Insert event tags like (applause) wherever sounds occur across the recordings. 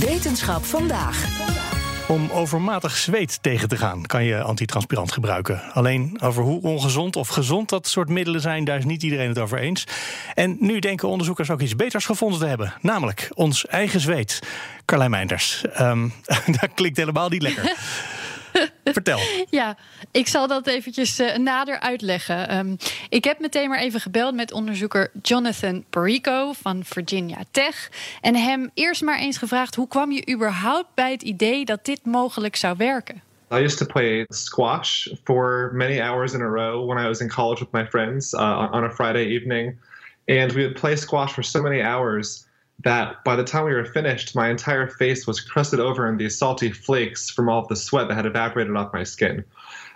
Wetenschap vandaag. Om overmatig zweet tegen te gaan kan je antitranspirant gebruiken. Alleen over hoe ongezond of gezond dat soort middelen zijn, daar is niet iedereen het over eens. En nu denken onderzoekers ook iets beters gevonden te hebben, namelijk ons eigen zweet. Carlijn Meinders, ehm, (laughs) dat klinkt helemaal niet lekker. (laughs) (laughs) Vertel. Ja, ik zal dat eventjes eh, nader uitleggen. Ehm, ik heb meteen maar even gebeld met onderzoeker Jonathan Perico van Virginia Tech. En hem eerst maar eens gevraagd: hoe kwam je überhaupt bij het idee dat dit mogelijk zou werken? I used to play squash for many hours in a row when I was in college with my friends uh, on a Friday evening. And we would play squash for so many hours that by the time we were finished, my entire face was crusted over in these salty flakes from all of the sweat that had evaporated off my skin.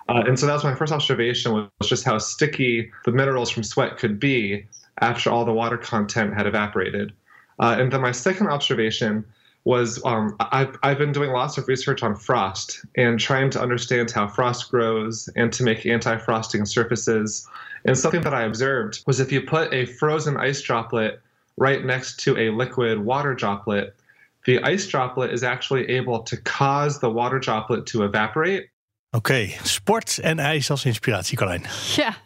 Uh, and so that was my first observation was just how sticky the minerals from sweat could be after all the water content had evaporated. Uh, and then my second observation was um, I've, I've been doing lots of research on frost and trying to understand how frost grows and to make anti-frosting surfaces. And something that I observed was if you put a frozen ice droplet right next to a liquid water droplet, the ice droplet is actually able to cause the water droplet to evaporate. Oké, sport en ijs als inspiratie, Carlijn. Ja,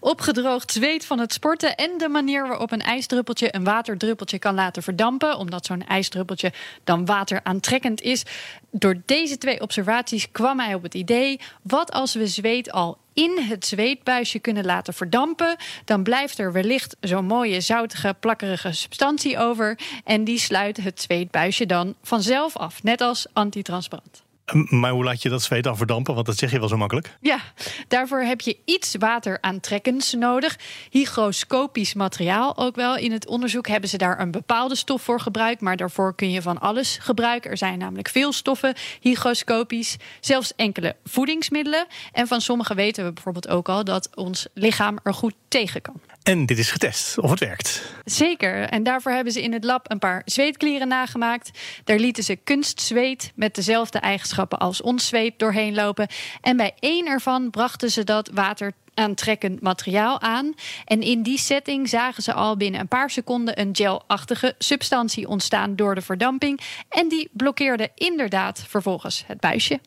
opgedroogd zweet van het sporten en de manier waarop een ijsdruppeltje een waterdruppeltje kan laten verdampen, omdat zo'n ijsdruppeltje dan wateraantrekkend is. Door deze twee observaties kwam hij op het idee: wat als we zweet al in het zweetbuisje kunnen laten verdampen, dan blijft er wellicht zo'n mooie zoutige, plakkerige substantie over en die sluit het zweetbuisje dan vanzelf af, net als antitransparant. Maar hoe laat je dat zweet dan verdampen? Want dat zeg je wel zo makkelijk. Ja, daarvoor heb je iets wateraantrekkends nodig. Hygroscopisch materiaal ook wel. In het onderzoek hebben ze daar een bepaalde stof voor gebruikt. Maar daarvoor kun je van alles gebruiken. Er zijn namelijk veel stoffen, hygroscopisch. Zelfs enkele voedingsmiddelen. En van sommige weten we bijvoorbeeld ook al dat ons lichaam er goed tegen kan. En dit is getest of het werkt. Zeker. En daarvoor hebben ze in het lab een paar zweetklieren nagemaakt. Daar lieten ze kunstzweet met dezelfde eigenschappen als ons zweet doorheen lopen. En bij één ervan brachten ze dat water aantrekkend materiaal aan. En in die setting zagen ze al binnen een paar seconden een gelachtige substantie ontstaan door de verdamping. En die blokkeerde inderdaad vervolgens het buisje.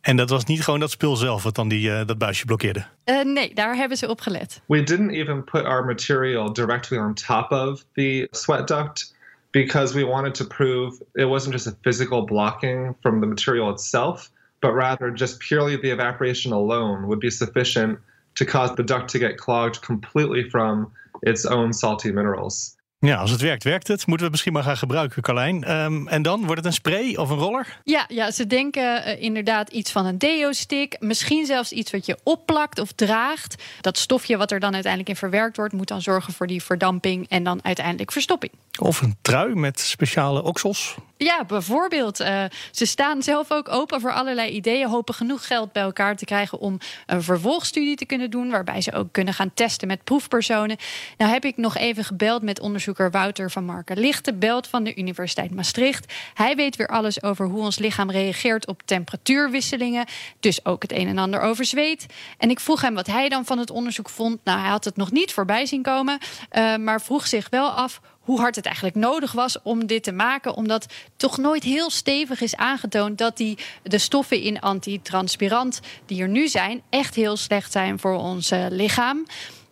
En dat was niet gewoon dat spul zelf wat dan die, uh, dat buisje blokkeerde? Uh, nee, daar hebben ze op gelet. We didn't even put our material directly on top of the sweat duct because we wanted to prove it wasn't just a physical blocking from the material itself, but rather just purely the evaporation alone would be sufficient to cause the duct to get clogged completely from its own salty minerals. Ja, als het werkt, werkt het. Moeten we het misschien maar gaan gebruiken, Carlijn. Um, en dan wordt het een spray of een roller? Ja, ja ze denken uh, inderdaad iets van een deo-stick. Misschien zelfs iets wat je opplakt of draagt. Dat stofje wat er dan uiteindelijk in verwerkt wordt... moet dan zorgen voor die verdamping en dan uiteindelijk verstopping. Of een trui met speciale oksels? Ja, bijvoorbeeld. Uh, ze staan zelf ook open voor allerlei ideeën. Hopen genoeg geld bij elkaar te krijgen om een vervolgstudie te kunnen doen. Waarbij ze ook kunnen gaan testen met proefpersonen. Nou heb ik nog even gebeld met onderzoeker Wouter van Marken Lichten. Belt van de Universiteit Maastricht. Hij weet weer alles over hoe ons lichaam reageert op temperatuurwisselingen. Dus ook het een en ander over zweet. En ik vroeg hem wat hij dan van het onderzoek vond. Nou, hij had het nog niet voorbij zien komen. Uh, maar vroeg zich wel af hoe hard het eigenlijk nodig was om dit te maken. Omdat toch nooit heel stevig is aangetoond dat die, de stoffen in antitranspirant die er nu zijn, echt heel slecht zijn voor ons uh, lichaam.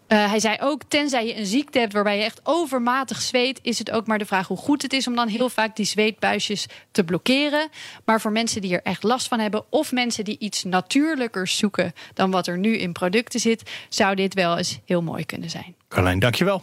Uh, hij zei ook, tenzij je een ziekte hebt waarbij je echt overmatig zweet, is het ook maar de vraag hoe goed het is om dan heel vaak die zweetbuisjes te blokkeren. Maar voor mensen die er echt last van hebben, of mensen die iets natuurlijkers zoeken dan wat er nu in producten zit, zou dit wel eens heel mooi kunnen zijn. Carlijn, dankjewel.